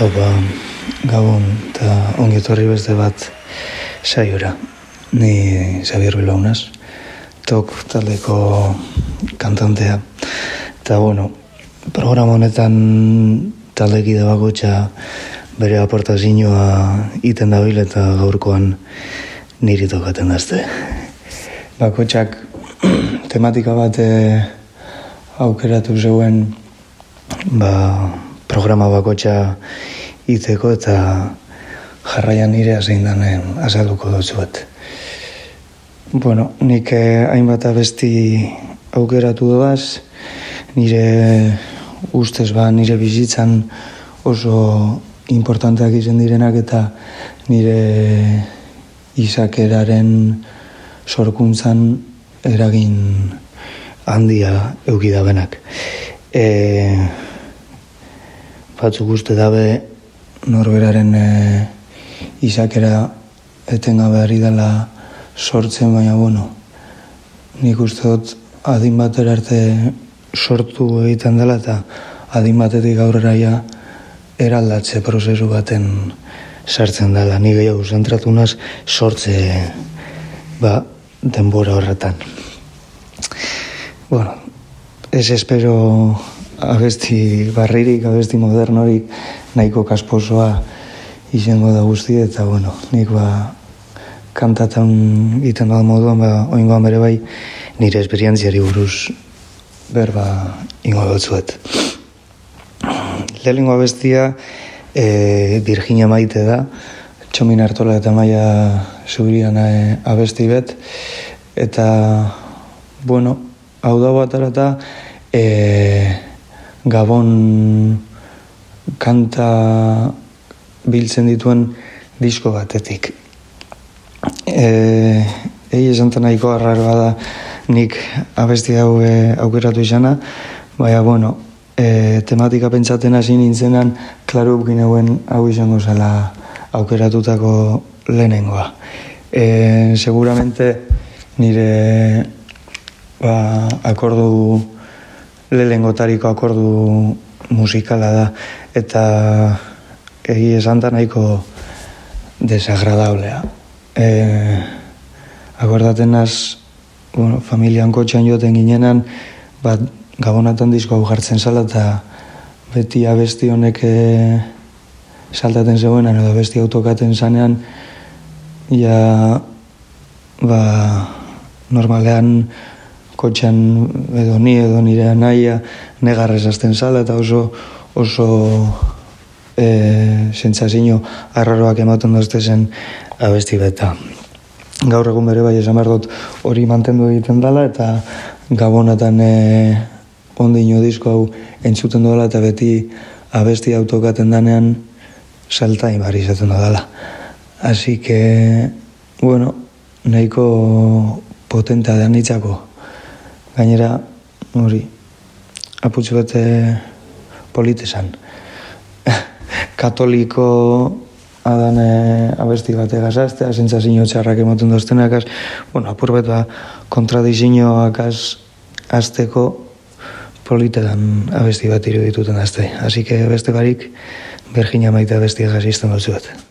Haupa, gabon eta ongi etorri beste bat saiora. Ni Xavier Bilaunaz, tok taldeko kantantea. Eta bueno, programa honetan taldeki da bakotxa bere aportazioa iten dabil eta gaurkoan niri tokaten dazte. Bakotxak tematika bat eh, aukeratu zeuen ba, programa bakotxa iteko eta jarraian nire azein danen azalduko dutzuet. Bueno, nik eh, hainbat abesti aukeratu doaz, nire ustez ba, nire bizitzan oso importanteak izen direnak eta nire izakeraren sorkuntzan eragin handia eukidabenak. E, batzuk uste dabe norberaren e, izakera etengabe ari dela sortzen, baina bueno, nik uste dut adin batera arte sortu egiten dela eta adin batetik aurrera ja eraldatze prozesu baten sartzen dela. Ni gehiago zentratu naz sortze ba, denbora horretan. Bueno, ez espero abesti barririk, abesti modernorik, nahiko kasposoa izango da guzti, eta bueno, nik ba, kantatan egiten da moduan, ba, oingoan bere bai, nire esperientziari buruz berba ingo dutzuet. Lehenengo abestia e, Virginia maite da, Txomin Artola eta Maia Zubirian e, abesti bet, eta, bueno, hau da bat arata, e, Gabon kanta biltzen dituen disko batetik. E, egi esan nahiko arraroa da nik abesti hau e, aukeratu izana, baina, bueno, e, tematika pentsaten hasi nintzenan, klaro bukin hau izango zela aukeratutako lehenengoa. E, seguramente nire ba, akordu lehengotariko akordu musikala da eta egi esan da nahiko desagradablea. E, akordaten az, bueno, familian kotxan joten ginenan, bat gabonatan disko hau jartzen zala eta beti abesti honek e, saltaten zeuenan edo besti autokaten zanean, ja, ba, normalean, kotxan edo ni edo nire anaia negarrez azten zala eta oso oso e, sentzazio arraroak ematen dozte zen abesti beta. Gaur egun bere bai esan dut hori mantendu egiten dela eta gabonatan e, ondino disko hau entzuten dola eta beti abesti autokaten danean salta imari izaten dela. Así que, bueno, nahiko potentea da nitzako gainera hori aputxu bete politesan katoliko adan abesti bate gazazte, azintza zinio txarrak emoten doztenak, az, bueno, apur beta kontradizioak az, azteko politetan abesti bat irudituten azte. Así que beste barik, Bergina maite abesti gazizten dut zuet.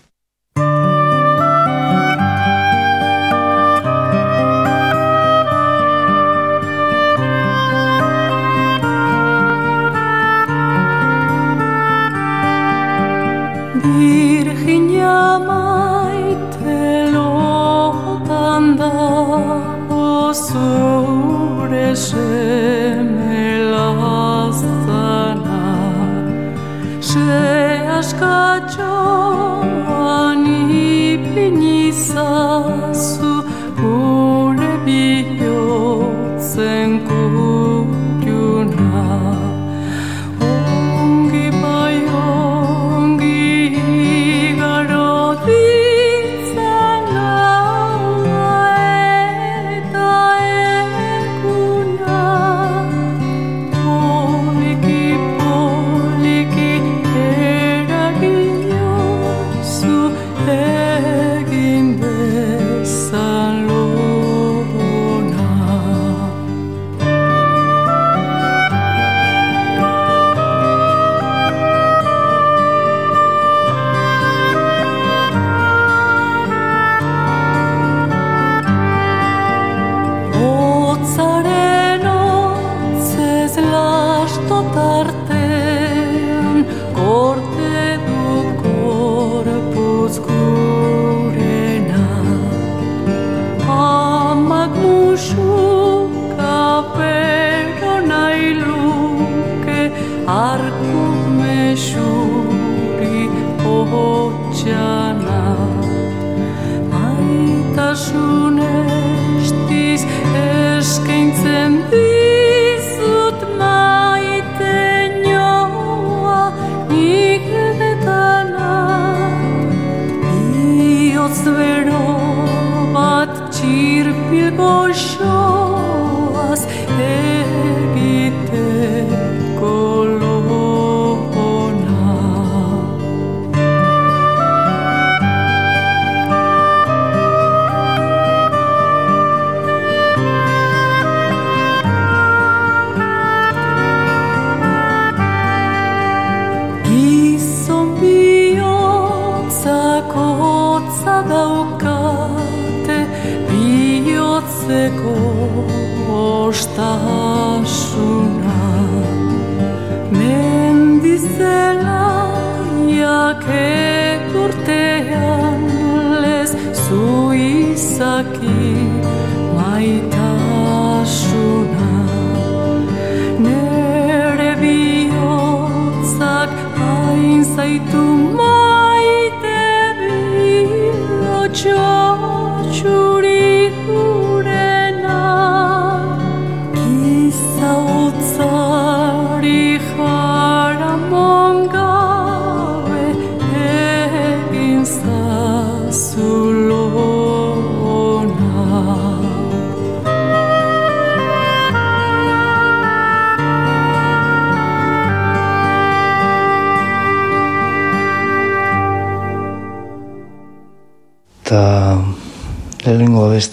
lucky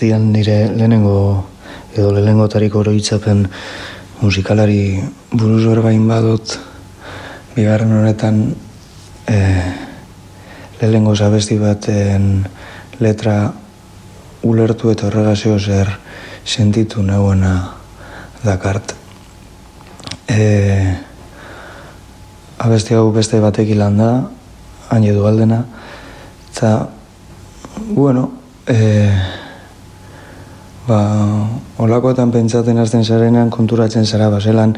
abestian nire lehenengo edo lehenengo tariko oroitzapen musikalari buruz berbain badut bigarren honetan e, lehenengo zabesti baten letra ulertu eta horregazio zer sentitu nagoena dakart. E, abesti hau beste batek ilan da, hain edu aldena, eta, bueno, e, ba, olakoetan pentsaten hasten zarenean konturatzen zara baselan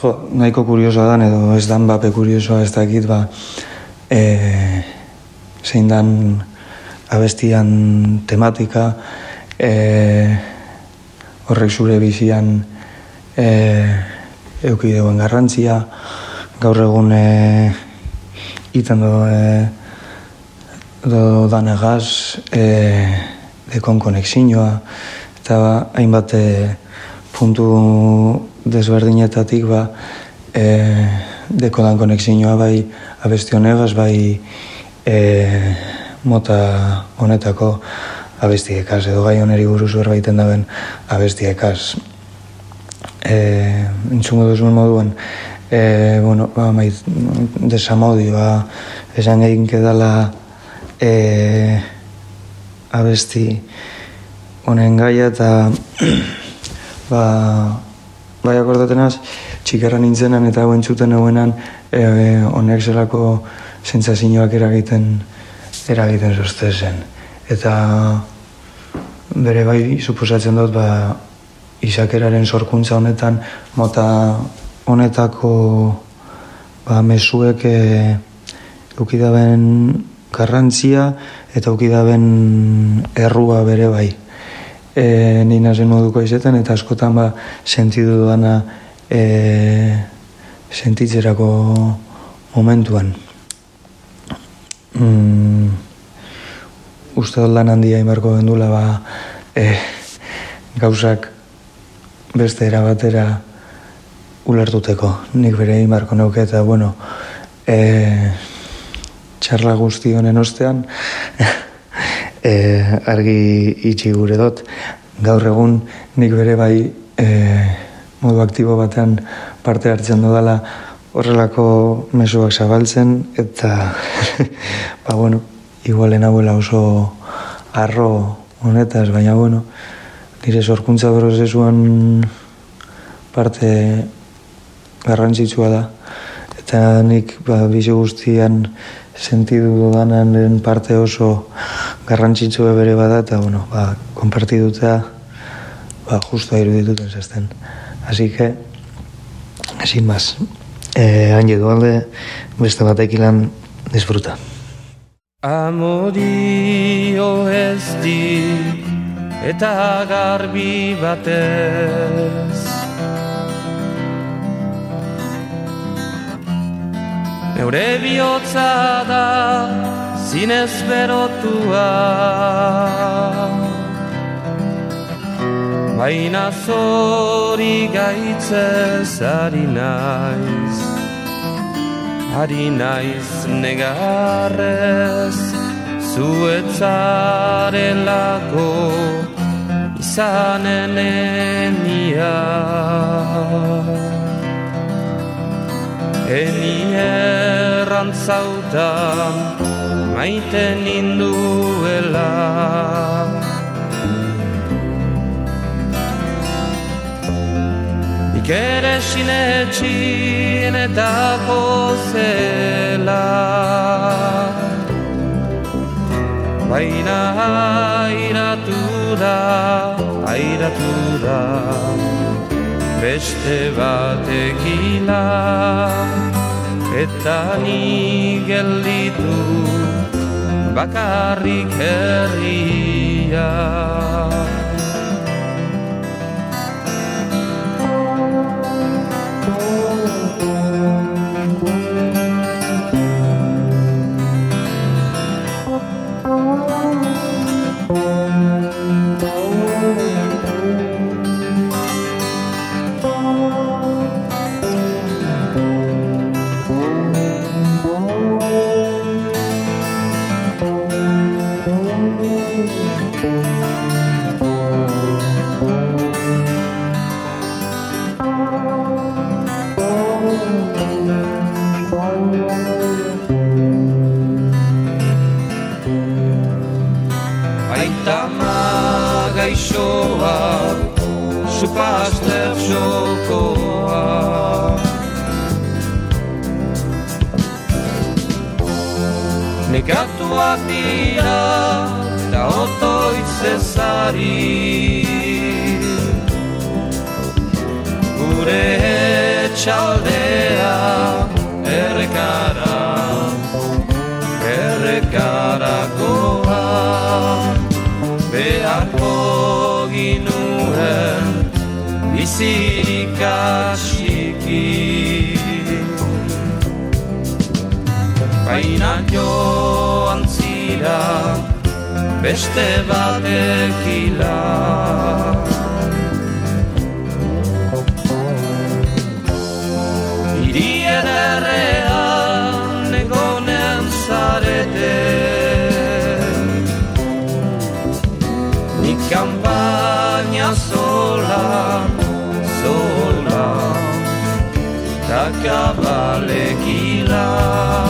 jo, nahiko kuriosoa dan edo ez dan bape kuriosoa ez dakit ba e, zein dan abestian tematika e, horrek zure bizian e, eukideuen garrantzia gaur egun e, iten do, e, do danegaz e, dekon konexinoa, eta ba, hainbat e, puntu desberdinetatik ba, e, dekodan konexinoa bai abesti bai e, mota honetako abesti ekaz, edo gai oneri buruz berbaiten daben abesti ekaz. E, entzungo duzuen moduan, e, bueno, ba, maiz, desamodi, ba, esan egin kedala, e, abesti honen gaia eta ba, bai akordatenaz txikarra nintzenan eta hauen zuten hauenan e, honek zelako zentzazioak eragiten eragiten zozte zen. Eta bere bai suposatzen dut ba, izakeraren sorkuntza honetan mota honetako ba, mesuek e, eukidaben garrantzia eta ukidaben errua bere bai. E, ni nazen moduko izetan eta askotan ba sentidu duana e, sentitzerako momentuan. Mm, uste dut lan handia inbarko gendula ba e, gauzak beste erabatera ulertuteko. Nik bere inbarko neuke eta bueno, e, txarla guzti honen ostean e, argi itxi gure dut. Gaur egun nik bere bai e, modu aktibo batean parte hartzen dudala horrelako mesuak zabaltzen eta ba bueno igualen abuela oso arro honetaz baina bueno nire sorkuntza prozesuan parte garrantzitsua da. Eta nik ba, bizi guztian sentidu dudanan parte oso garrantzitsu bere bada eta bueno, ba, konpartiduta ba, justu irudituten zazten. Así que, sin más, eh, hain alde, beste batek ilan disfruta. Amodio ez di eta garbi batez Eure bihotza da zinez berotua. Baina zori gaitzez ari naiz Ari naiz negarrez Zuetzarelako izanen enia Eni errantzautan maiten induela. Ikere sinetxin eta zela Baina airatu da, airatu da Beste batekila Eta ni gelditu bakarrik herria dira da otoitz ezari Gure etxaldea errekara Errekarakoa Beharko ginuen bizirik asiki Baina joan zira beste batekila Irien errean egonen zarete. Nik kampaina zola kabalekila biziko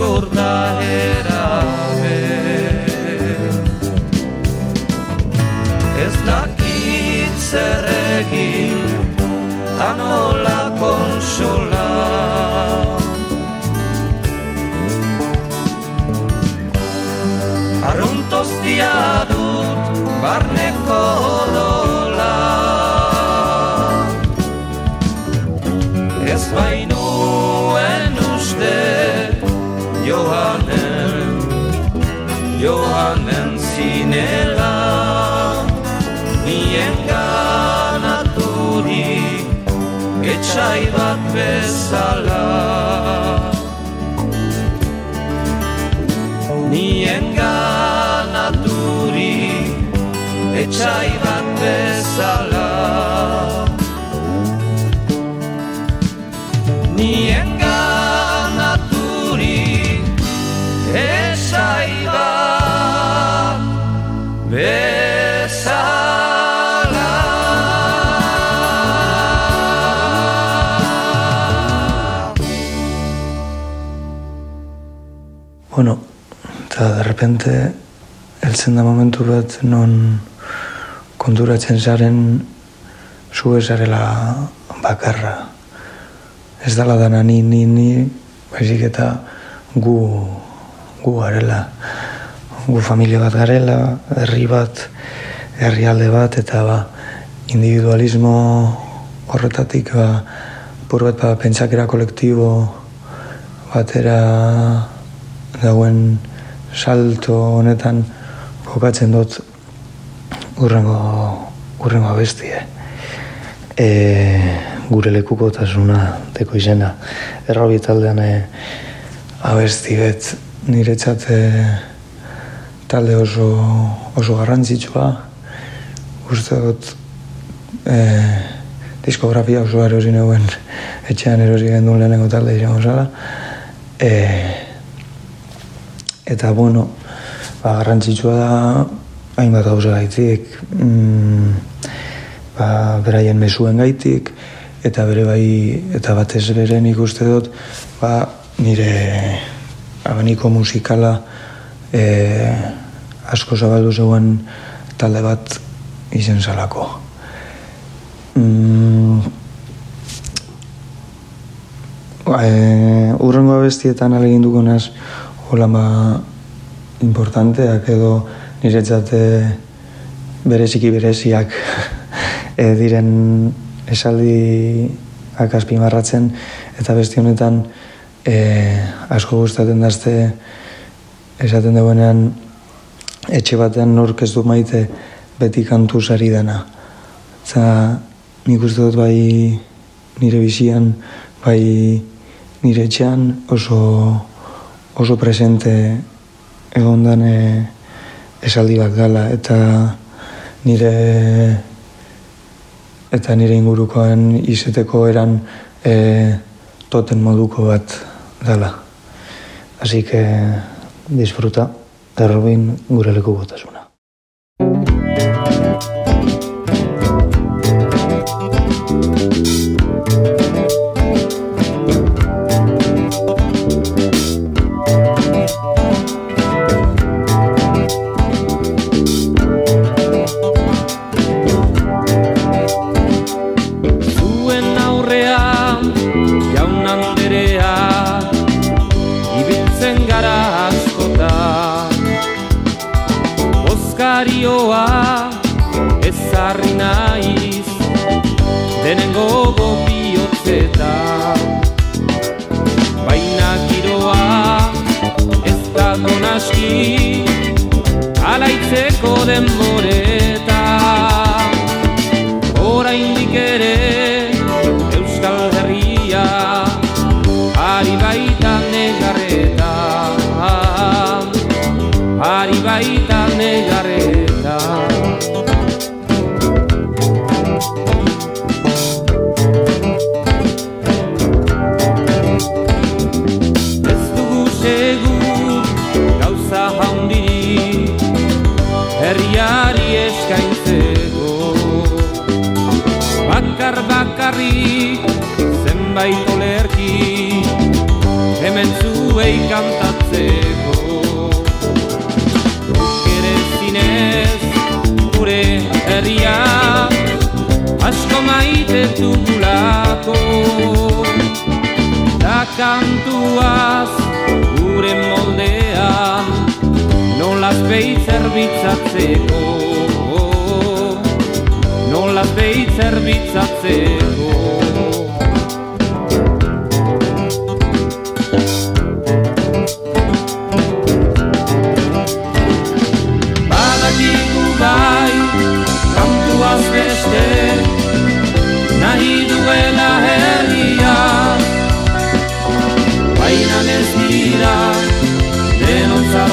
uzkur da erabe ez dakit zer egin anola konsola. Arruntostia dut barneko Etxai bat bezala. Nien ganaturi etxai bat bezala Bueno, eta de repente eltzen da momentu bat non konturatzen zaren zu ezarela bakarra. Ez dala dana ni, ni, ni, baizik eta gu, gu garela. Gu familia bat garela, herri bat, herrialde bat, eta ba, individualismo horretatik ba, apur bat ba, pentsakera kolektibo batera dauen salto honetan jokatzen dut urrengo, urrengo abestie. E, gure lekuko tasuna deko izena. Errobi taldean e, abesti bet niretzat e, talde oso, oso garrantzitsua. Uste dut e, diskografia oso erosi neuen etxean erosi gendun lehenengo talde izango zara. E, eta bueno, ba, garrantzitsua da hainbat gauza gaitik, mm, ba, beraien mesuen gaitik, eta bere bai, eta batez bere nik uste dut, ba, nire abaniko musikala e, asko zabaldu zeuen talde bat izen salako. Mm, e, urrengo abestietan alegin dugunaz, hola ba, importanteak edo niretzat bereziki bereziak e, diren esaldi akazpi marratzen eta besti honetan e, asko gustatzen dazte esaten duenean etxe batean nork ez du maite beti kantu sari dena. Eta nik uste dut bai nire bizian, bai nire etxean oso, oso presente egon dane esaldi bat gala eta nire eta nire ingurukoen izeteko eran e, toten moduko bat dela. Así que disfruta errobin gure leku botasuna. Maite dugulako Da kantuaz gure moldean nolaz behi zerbitzatzeko nolaz behi zerbitzatzeko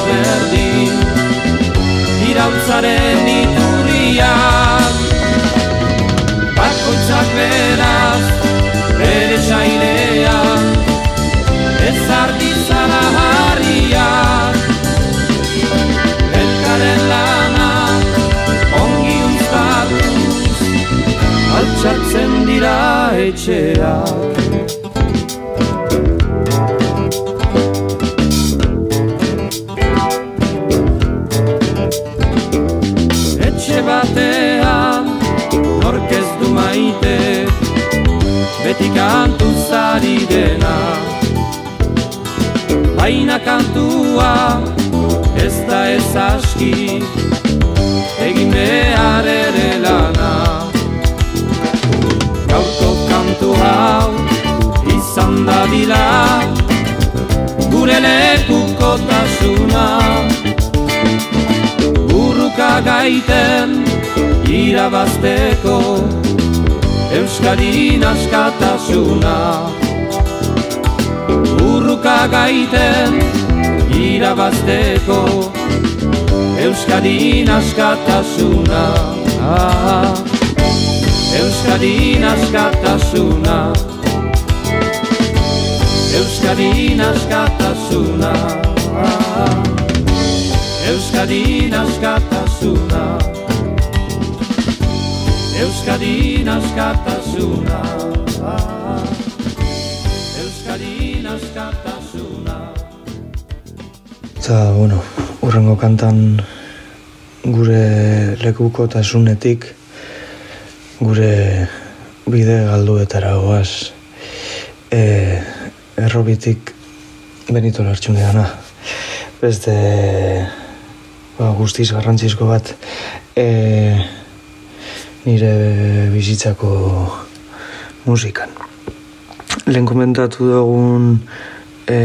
berdin, irautzaren iturriak, bakoitzak beraz, bere sailean, ez ardizala harriak, elkaren lana, ongi uztatuz, altxatzen dira etxeak. Gure lekuko tasuna Urruka gaiten irabazteko Euskadin askatasuna. Urruka gaiten irabazteko Euskadin askatasuna. Ah, Euskadin askatasuna. Euskadin askatasuna ah, Euskadin askatasuna. Euskadin askatasuna. Euskadin askatasuna. Eta, bueno, urrengo kantan gure lekuko tasunetik gure bide galduetara goaz e, errobitik benito lartxune dana. Beste ba, guztiz garrantzizko bat e, nire bizitzako musikan. Lehen komentatu dugun e,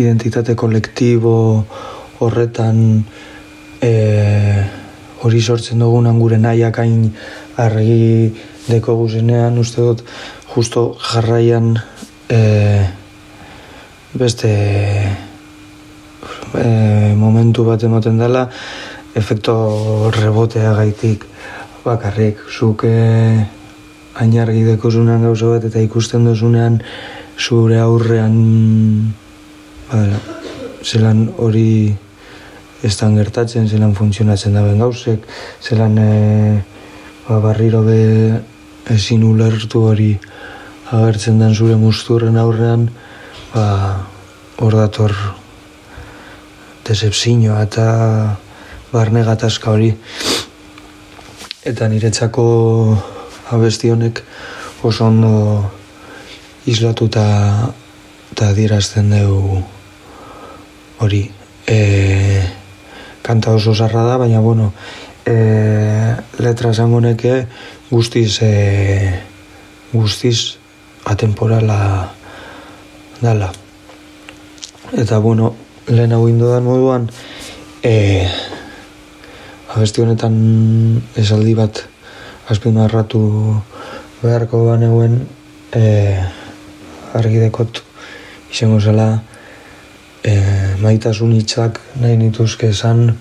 identitate kolektibo horretan e, hori sortzen dugunan gure nahiak hain argi deko guzenean, uste dut justo jarraian e, beste e, momentu bat ematen dela efekto rebotea gaitik bakarrik. Zuk e, hain argi deko zunean gauza bat eta ikusten duzunean zure aurrean ba, zelan hori estan gertatzen, zelan funtzionatzen daben gauzek, zelan e, ba, barriro be ezin ulertu hori agertzen den zure musturren aurrean, ba, hor dator decepzioa eta barne gatazka hori. Eta niretzako abesti honek oso ondo islatuta eta adierazten dugu hori e, kanta oso zarra da, baina bueno e, letra esango neke guztiz e, guztiz atemporala dala eta bueno lehen hau indodan moduan e, abesti honetan esaldi bat azpina erratu beharko baneuen e, argi dekot izango zela e, maitasun hitzak nahi nituzke esan,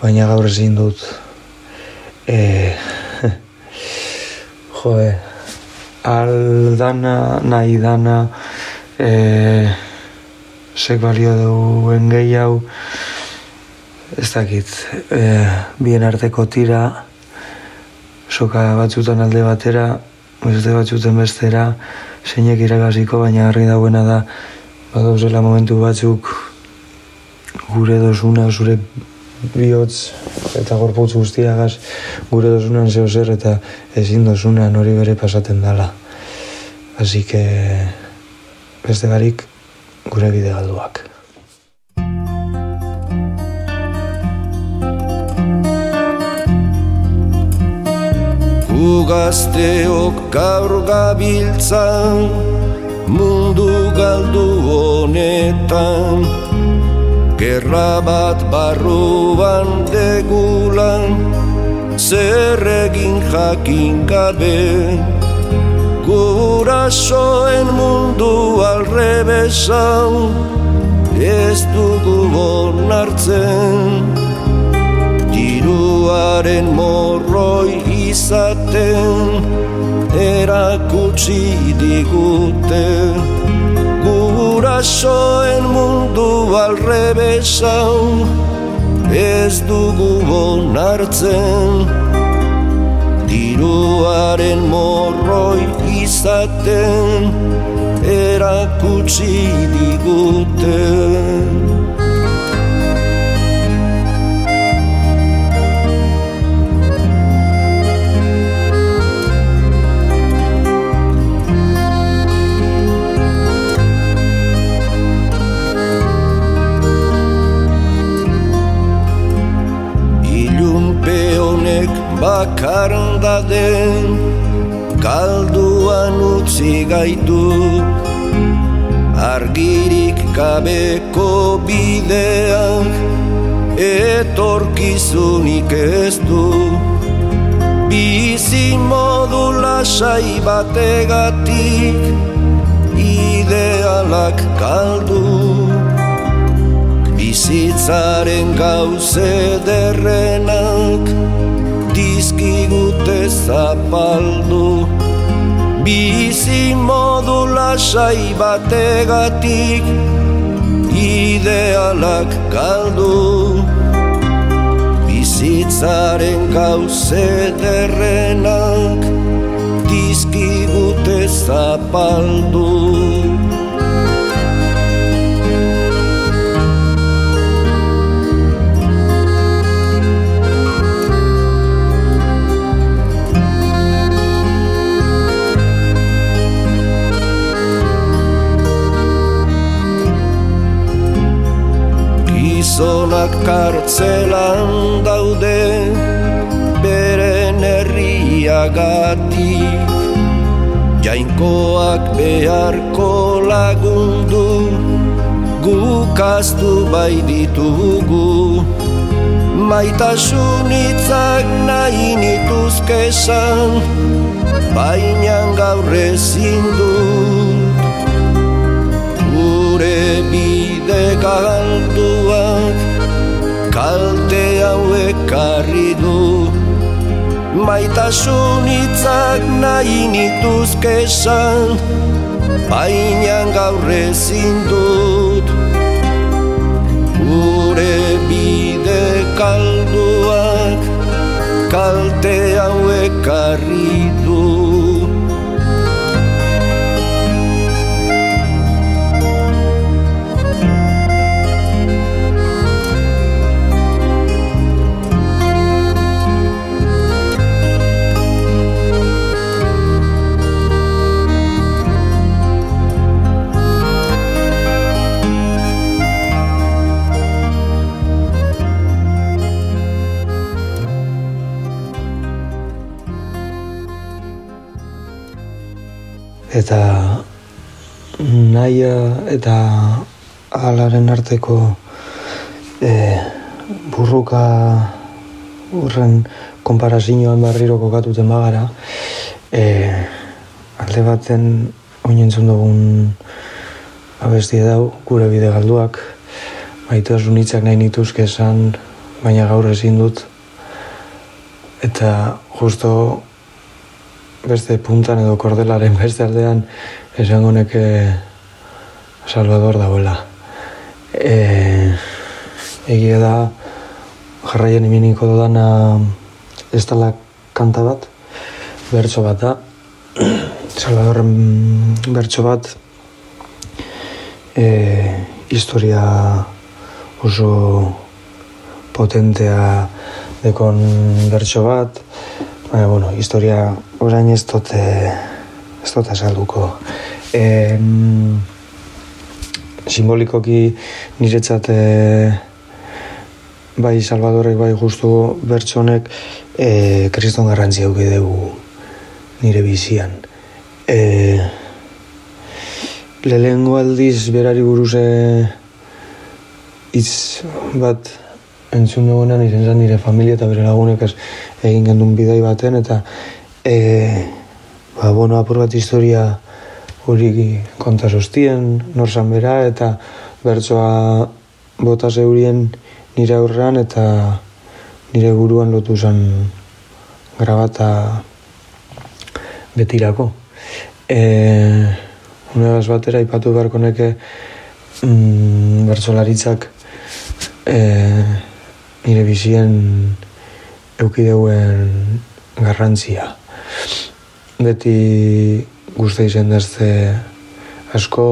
baina gaur ezin dut. E, joe, aldana, nahi dana, e, sek balio duen gehi hau, ez dakit, e, bien arteko tira, soka batzutan alde batera, beste batzuten bestera, zeinek iragaziko, baina harri dauena da, badauzela momentu batzuk gure dosuna, zure bihotz eta gorputz guztiagaz gure dosunan zeo zer eta ezin dosunan hori bere pasaten dala. Así que beste barik gure bide galduak. Ugazteok gaur gabiltzan mundu galdu honetan Gerra bat barruan degulan zer egin jakin gabe Gurasoen mundu alrebesan ez dugu onartzen. Diruaren morroi izaten erakutsi digute. Gurasoen mundu alrebesan ez dugu onartzen. Diruaren morroi izaten erakutsi diguten bakarda den kalduan utzi gaitu argirik gabeko bideak etorkizunik ez du. Bizi modu lasai bategatik idealak kaldu bizitzaren gauze derrenak dizkigute zapaldu bizi modu lasai bategatik idealak kaldu bizitzaren gauze derrenak dizkigute zapaldu gizonak kartzelan daude beren herriagatik jainkoak beharko lagundu gukaztu bai ditugu. Maitasun hitzak nahi nituzkezan baina gaur ezin dut. Gure bide galduak kalte hauek karri du. Maitasun hitzak nahi nituzkezan baina gaur ezin dut. Gure bide kalduak kalte hauek karri du eta naia eta alaren arteko e, burruka urren konparazioan barriro kokatuten bagara e, alde baten oinentzun dugun abesti dau gure bide galduak. Maitasun hitzak nahi nituzke esan baina gaur ezin dut. Eta justo beste puntan edo kordelaren beste aldean esango neke Salvador dagoela. E, egia da jarraien iminiko dudana ez dala kanta bat, bertso bat da. Salvadorren bertso bat e, historia oso potentea dekon bertso bat, baina, bueno, historia orain ez dut eh, ez dut azalduko. E, simbolikoki niretzat e, bai Salvadorek bai justu bertsonek e, kriston garrantzia auki dugu nire bizian. E, lehengo aldiz berari buruz e, hitz bat entzun dugunean izen zen nire familia eta bere lagunek egin gendun bidai baten eta e, ba, bueno, apur bat historia hori konta sostien, norzan bera eta bertsoa bota zeurien nire aurrean eta nire buruan lotu zen grabata betirako. E, Unegaz batera ipatu beharko neke mm, bertsolaritzak e, nire bizien eukideuen garrantzia. Beti guzti izan dazte asko,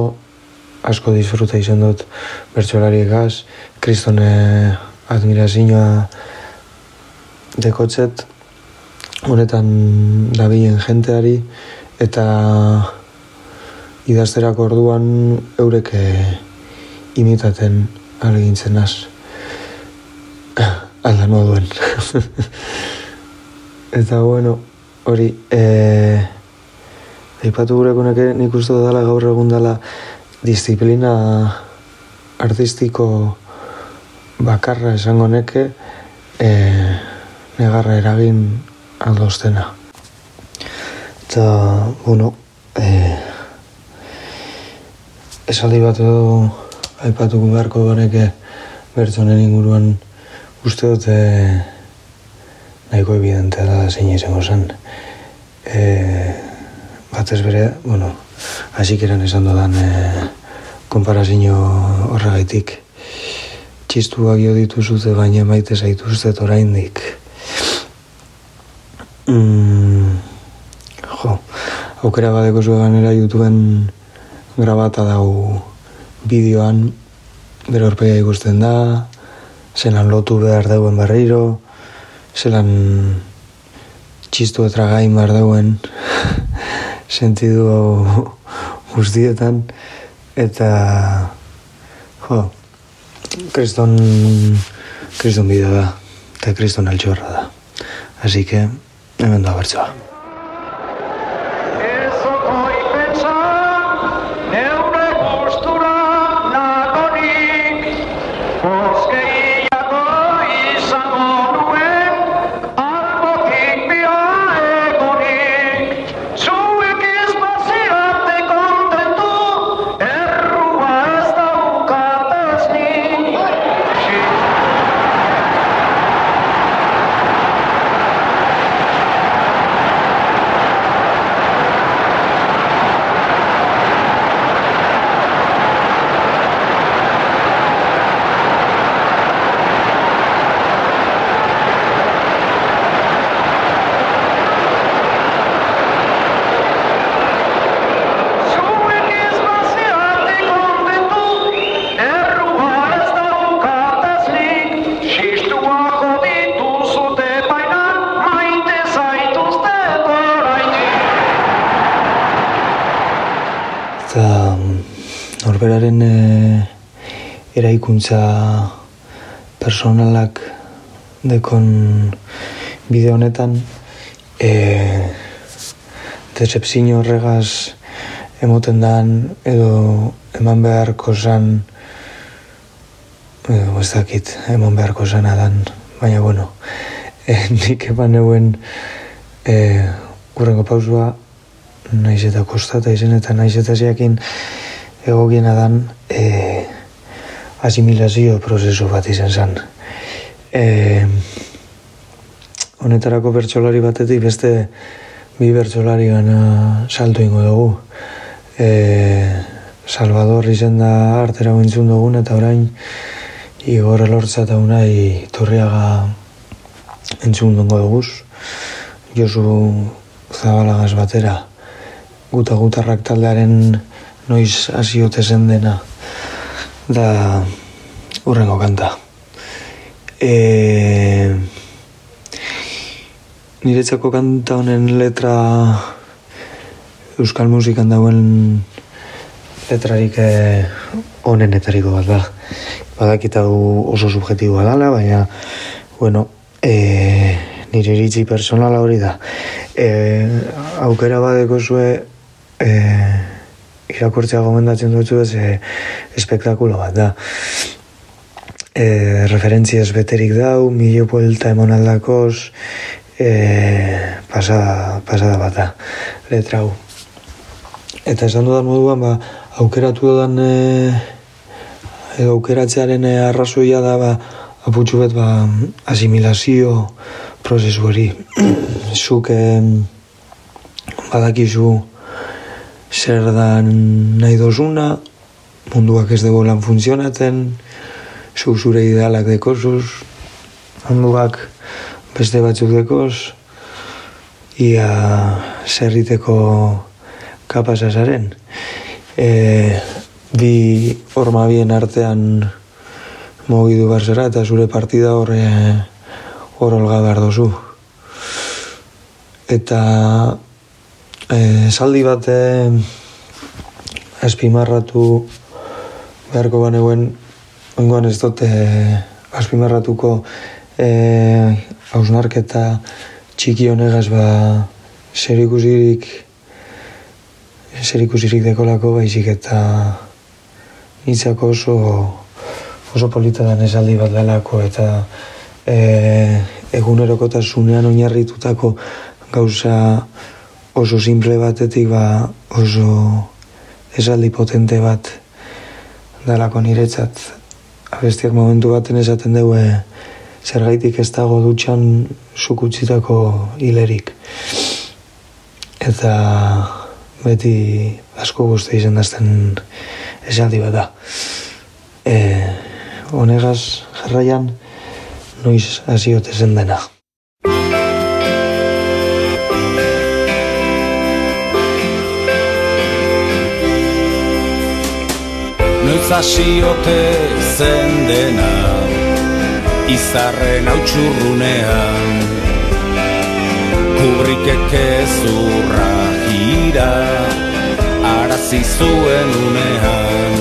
asko disfruta izan dut bertsolari egaz, kristone admirazioa dekotzet, honetan dabilen jenteari, eta idazterako orduan eurek eh, imitaten argintzen az. Aldan moduen. eta bueno, hori, e, Aipatu gure koneke nik uste dela gaur egun dela disiplina artistiko bakarra esango neke e, negarra eragin aldoztena. Eta, bueno, e, esaldi bat edo aipatuko beharko baneke bertzonen inguruan uste dute nahiko evidentea da zein izango zen. E, batez bere, bueno, hasik esan dodan e, konparazio horregaitik txistuak jo dituzute baina maite zaituztet oraindik. Mm, jo, aukera badeko zuen ganera YouTubeen grabata dago bideoan bere horpega ikusten da, zelan lotu behar dauen barriro, zelan txistu etragain behar dauen sentidu guztietan, eta jo, kriston kriston bidea da eta kriston altxorra da. Así que hemen da bertsoa eraikuntza personalak dekon bideo honetan e, decepzio horregaz emoten dan edo eman beharko zan edo ez dakit eman beharko zana dan. Baina bueno e, nik eman euen e, urrengo pausua naiz eta kostata izen eta naiz eta ziakin egokiena dan asimilazio prozesu bat izan zen. E, honetarako bertsolari batetik beste bi bertsolari gana salto ingo dugu. E, Salvador izen da artera guintzun dugun eta orain Igor Elortza eta unai Turriaga entzun dugu duguz. Josu Zabalagaz batera guta gutarrak taldearen noiz hasiote zen dena da urrengo kanta. E, niretzako kanta honen letra euskal musikan dauen letrarik eh, onenetariko bat da. Badakit hau oso subjetiboa dala, baina, bueno, e, nire iritzi personala hori da. E, aukera badeko zue e, irakurtzea gomendatzen dutzu ez e, espektakulo bat da. E, referentziaz beterik dau, milio buelta emon aldakoz, e, pasada, pasada bat da, letra hau. Eta esan dudan moduan, ba, aukeratu dudan e, edo aukeratzearen e, arrazoia da, ba, aputxu bet, ba, asimilazio prozesu hori. Zuk e, badakizu zer dan nahi dozuna, munduak ez dugu lan funtzionatzen, zu zure idealak dekozuz, munduak beste batzuk dekoz, ia zerriteko kapasa zaren. E, bi horma bien artean mugidu behar zera eta zure partida horre hor olga behar dozu. Eta e, saldi bat e, azpimarratu beharko baneuen ongoan ez dute azpimarratuko e, hausnarketa txiki honegaz ba zer ikusirik zer ikusirik dekolako baizik eta nitzako oso oso polita den esaldi bat delako eta e, egunerokotasunean oinarritutako gauza oso simple batetik ba oso esaldi potente bat dalako niretzat. Abestiak momentu baten esaten dugu e, zergaitik ez dago dutxan sukutzitako hilerik. Eta beti asko guzti izan dazten esaldi bat da. E, honegaz jarraian noiz hasiote zen dena Noiz hasiote zen dena Izarren hautsurrunean Kubrikek ezurra gira Arazi zuen unean.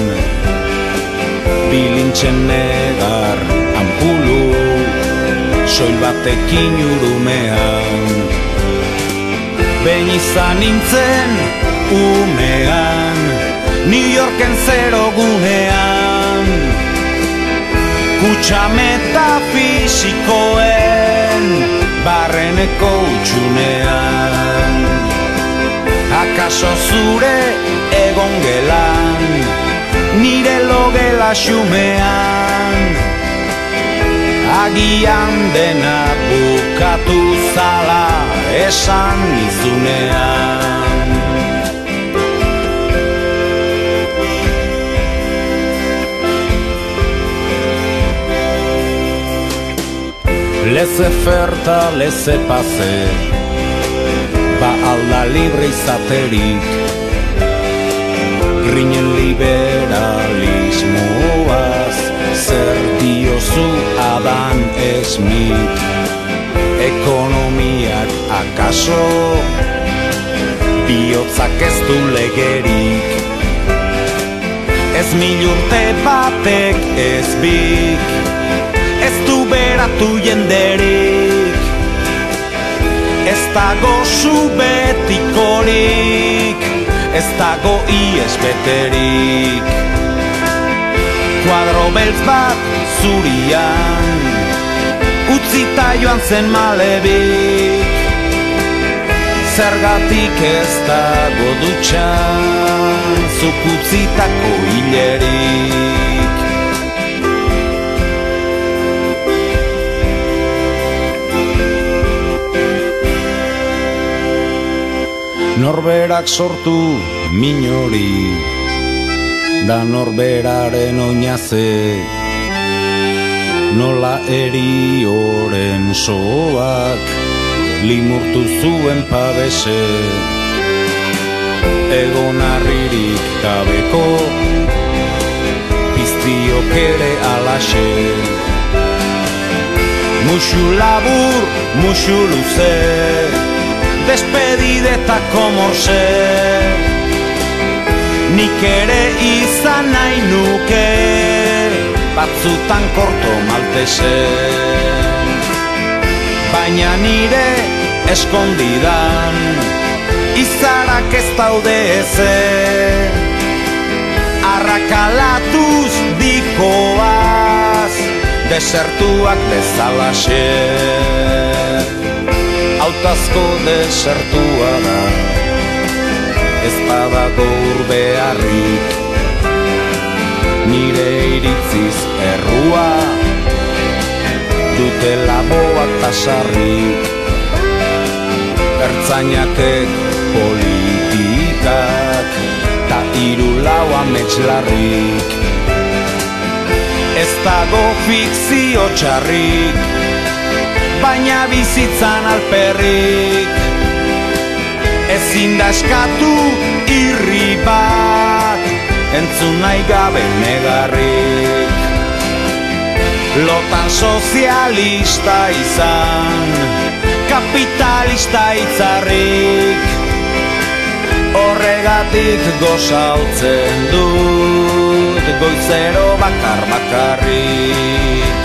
Bilintxen negar ampulu Soil batekin urumean. Behin izan nintzen umean New Yorken zero gunean Kutsa metafisikoen Barreneko utxunean Akaso zure egon gelan Nire logela xumean. Agian dena bukatu zala esan nizunean Leze ferta, leze pase Ba alda libre izaterik Grinen liberalismoaz Zer diozu Adam Smith Ekonomiak akaso Biotzak ez du legerik. Ez mil urte batek ez bik Beratu jenderik. Ez dago zu betikorik Ez dago ies beterik. Kuadro beltz bat zurian Utzita joan zen malebik. Zergatik ez dago dutxan Zuk utzitako hilerik Norberak sortu minori Da norberaren oinaze Nola erioren soak Limurtu zuen pabese. Egon arririk gabeko Piztiok ere alaxe. Muxu labur, muxu luze despedidetako morse Nik ere izan nahi nuke Batzutan korto maltese Baina nire eskondidan Izarak ez daude eze Arrakalatuz dikoaz Desertuak bezalaxe hautazko desertua da. Ez badago urbearrik Nire iritziz errua. Dute laboak tasarrik Ertzainatek politikak Ta iru lau ametxlarrik Ez dago fikzio txarrik baina bizitzan alperrik. Ezin da eskatu irri bat entzun nahi gabe negarrik. Lotan sozialista izan, kapitalista itzarrik. Horregatik gozautzen dut, goizero bakar bakarrik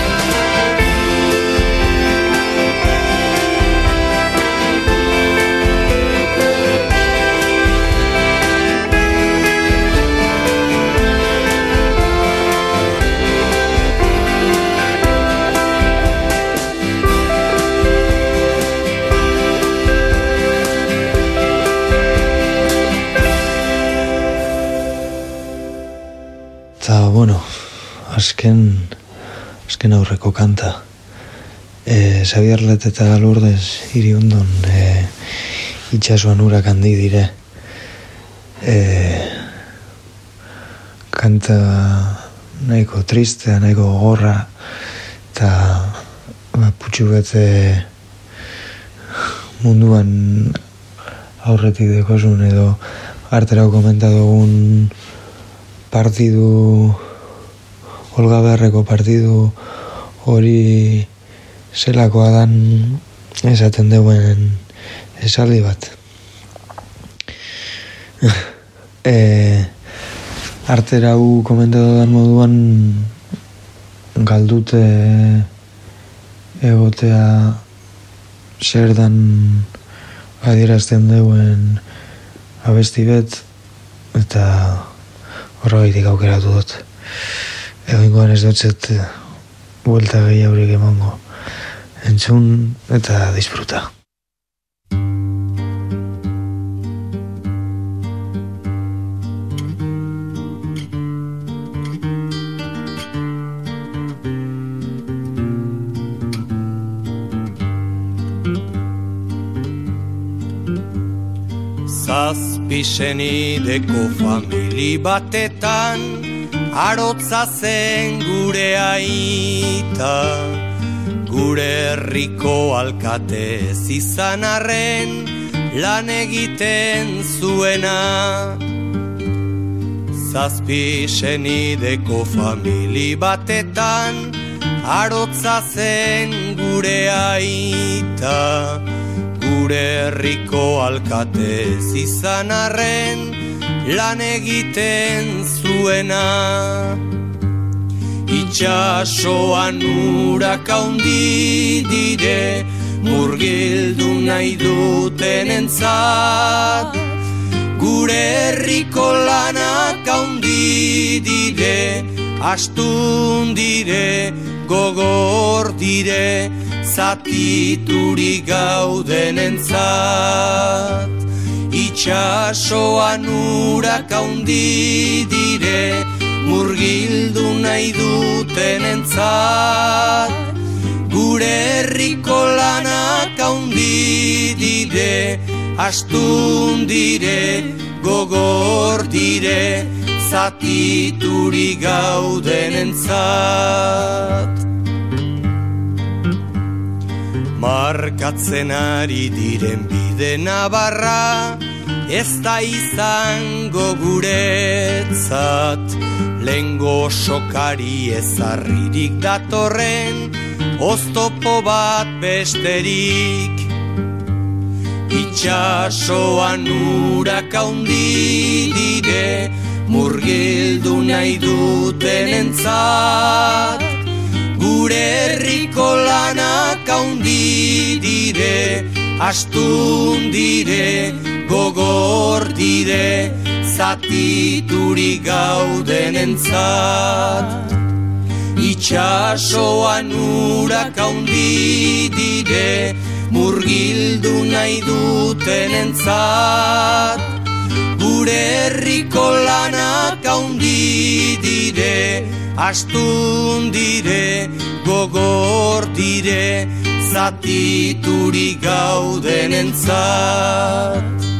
azken, azken aurreko kanta. E, Xabier Let eta Lourdes hiri ondon e, itxasuan urak handi dire. E, kanta nahiko tristea, nahiko gorra, eta ba, putxu bete munduan aurretik dekosun edo arterau komenta dugun partidu Olga Beharreko partidu hori zelakoa dan esaten deuen esaldi bat. e, arterau komentatu dan moduan galdute egotea zer dan adierazten deuen abesti bet eta horregaitik aukeratu dut. Egoingoan ez dutzet buelta gehiagorik emango. Entzun eta disfruta. Zazpisenideko famili batetan Arotza zen gure aita. Gure herriko alkate izan arren Lan egiten zuena. Zazpisenideko famili batetan Arotza zen gure aita gure herriko alkatez izan arren lan egiten zuena. Itxasoan urak haundi dire murgildu nahi duten entzat. Gure herriko lanak haundi dire astun dire gogor dire zatituri gauden entzat. Itxasoan urak haundi dire murgildu nahi duten entzat. Gure herriko lanak haundi dire astun dire gogor dire zatituri gauden entzat Markatzen ari diren bide nabarra Ez da izango guretzat. Lengo sokari ezarririk datorren Oztopo bat besterik. Itxasoan urak haundi dire Murgildu nahi duten entzat Gure herriko lanak haundi dire, astun dire, gogor dire, zatituri gauden entzat. Itxasoan urak haundi dire, murgildu nahi duten entzat. Gure herriko lanak haundi dire, astun dire, gogor dire, zatituri gauden entzat.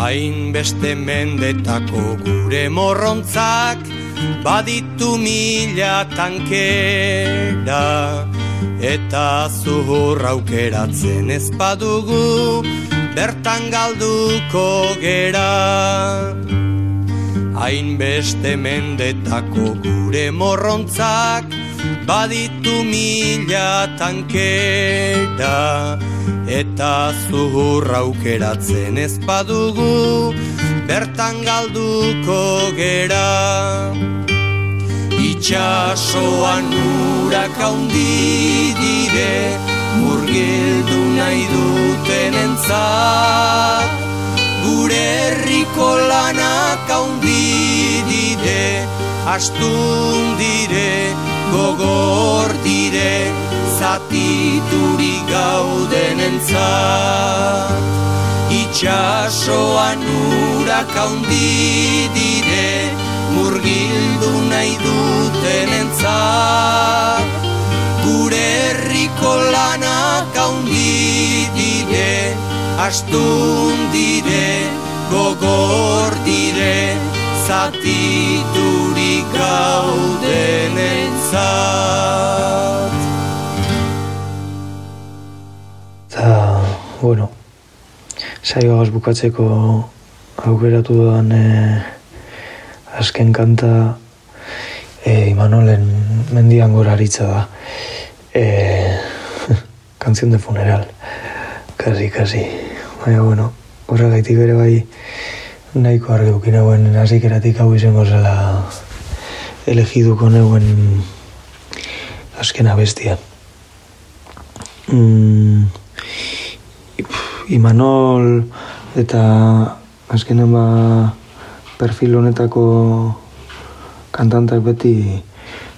Hainbeste mendetako gure morrontzak Baditu mila tankera. Eta zuhur aukeratzen ez badugu Bertan galduko gera Hainbeste mendetako gure morrontzak Baditu mila tankera. Eta zuhur aukeratzen ez badugu Bertan galduko gera. Itxasoan urak haundi dire Murgildu nahi duten entzat Gure herriko lanak haundi dire Astun dire, gogor dire Zatituri gauden entzat. Itxasoan urak haundi dire Murgildu nahi duten Gure herriko lanak haundi dire Astun dire, gogor dire Zatiturik gauden entzat Eta, bueno, saioagaz bukatzeko aukeratu dudan e, azken kanta e, Imanolen mendian gora aritza da. E, canción de funeral. Kasi, kasi. Baina, bueno, horregaitik ere bai nahiko argi dukin hauen azikeratik hau izango zela elegiduko neuen azken abestia. Mm, Imanol eta azkenen ba perfil honetako kantantak beti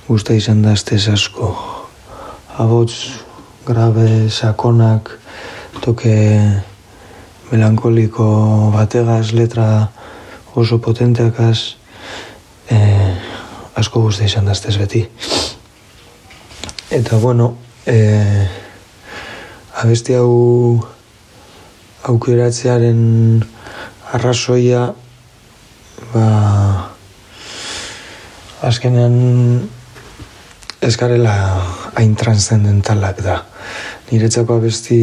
guzta izan da estez asko. Abots, grabe, sakonak, toke melankoliko bategaz, letra oso potenteakaz, eh, asko guzta izan da estez beti. Eta bueno, eh, abesti hau aukeratzearen arrazoia ba azkenean ez garela hain transcendentalak da. Niretzako abesti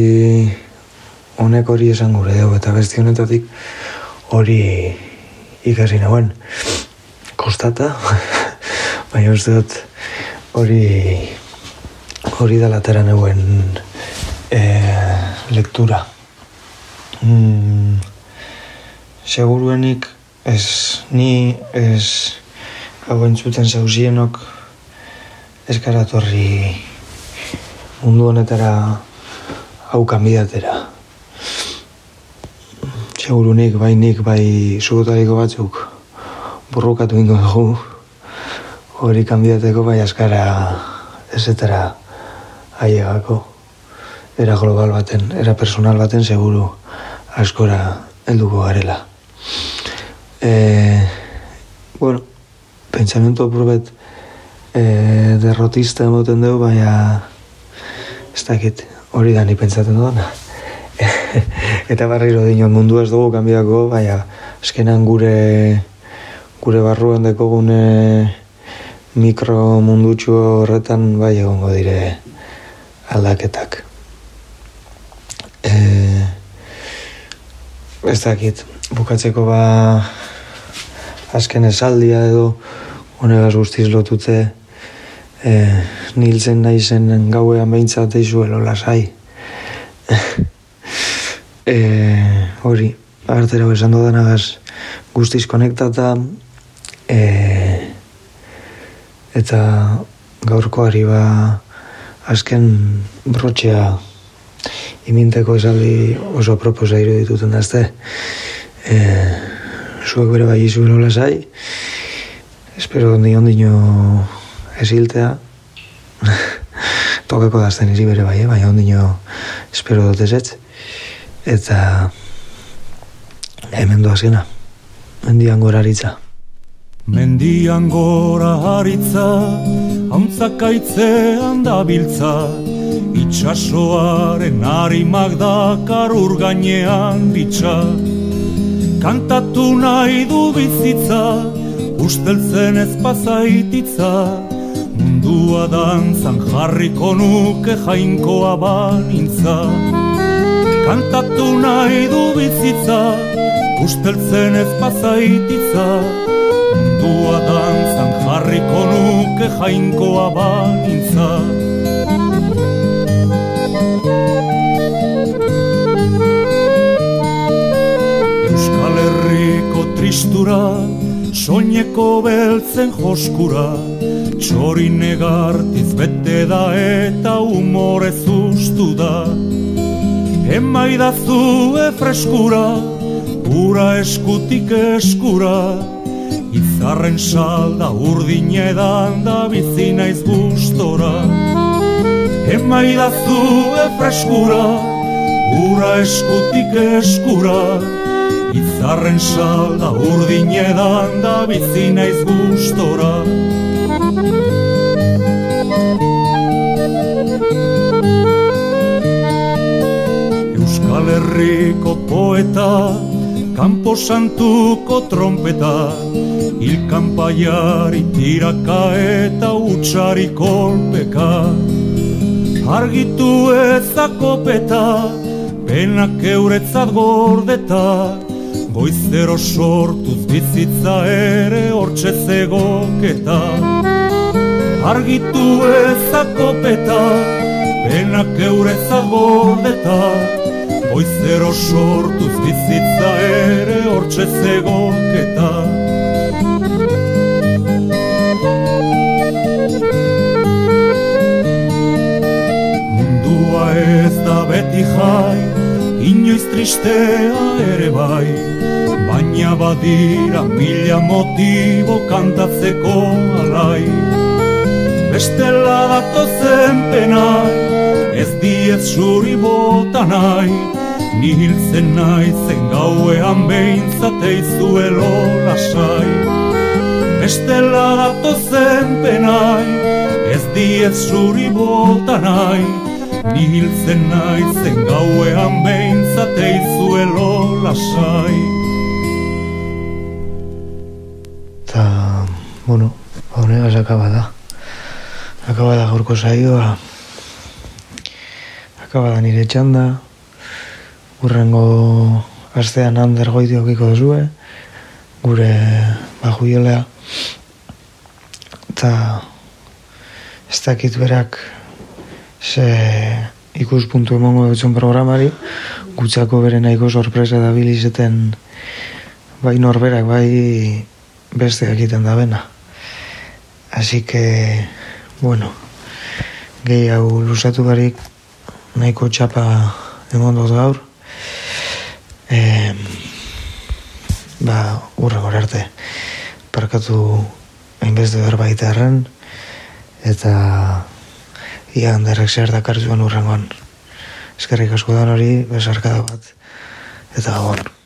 honek hori esan gure dugu eta abesti honetatik hori ikasi nagoen kostata baina uste dut hori hori da latera neuen eh, lektura mm, seguruenik ez ni ez hau entzuten zauzienok ez mundu honetara hau kanbidatera. Segurunik, bai nik, bai zugutariko batzuk borrokatu ingo dugu hori kanbidateko bai askara ezetara ailegako era global baten, era personal baten seguru askora helduko garela. E, bueno, pentsamentu apurret e, derrotista emoten dugu, baina ez dakit hori da ni pentsatzen dudana. Eta barriro dinon mundu ez dugu kanbiako, baina eskenan gure gure barruan dekogune mikro mundutxu horretan bai egongo dire aldaketak. E, ez dakit, bukatzeko ba azken esaldia edo honegaz guztiz lotute e, niltzen naizen gauean behintzat eizuelo lasai. e, hori, artera esan dodanagaz guztiz konektata e, eta gaurkoari ba azken brotxea iminteko esaldi oso proposa irudituten dazte. E, zuek bere bai izuelo lasai, espero ni ondino esiltea, tokeko dazten izi bere bai, eh? baina ondino espero dut ezetz, eta hemen doazena, mendian gora aritza. Mendian gora haritza, hauntzakaitzean dabiltza, itxasoaren harimak dakar ur gainean bitxa. Kantatu nahi du bizitza, usteltzen ez pazaititza, mundua dantzan jarriko nuke jainkoa banintza. Kantatu nahi du bizitza, usteltzen ez pazaititza, mundua dantzan jarriko nuke jainkoa banintza. Euskal Herriko tristura, soineko beltzen joskura, txori negartiz bete da eta humorez ustu da. Emaidazu freskura, ura eskutik eskura, izarren salda urdin edan da bizi naiz gustora. Emaidazu freskura, ura eskutik eskura, izarren salda urdin edan da bizi naiz gustora. Herriko poeta, Kampo Santuko trompeta, Ilkanpaiari tiraka eta utxari kolpeka. Argitu ezako peta, penak euretzat gordeta, Goizero sortuz bizitza ere hortxe zegoketa. Argitu ezako peta, penak eurezat gordeta, Goizero sortuz bizitza ere hortxe zegoketa. Mundua ez da beti jai, inoiz tristea ere bai, baina badira mila motibo kantatzeko alai. Bestela datozen penai, ez diez zuri bota nahi, ni hiltzen nahi zen gauean behintzate izuelo lasai. Bestela datozen penai, ez diez zuri bota nahi, ni hiltzen nahi zen gauean behintzate izuelo lasai. Eta, bueno, honegaz akaba da. Akaba da gaurko saioa. Akaba da nire txanda. Urrengo astean ander goiti okiko duzue. Gure bajuiolea. Eta ez dakit berak ze ikuspuntu emongo dutzen programari. Gutzako bere nahiko sorpresa da bilizeten bai norberak, bai beste egiten da bena. Así que, bueno, gehi hau lusatu barik nahiko txapa emon dut gaur. E, ba, urren arte parkatu hainbeste berbait erren, eta ia handerrek zer dakar zuen urrengoan. Eskerrik asko dan hori, besarkada bat, eta gabon.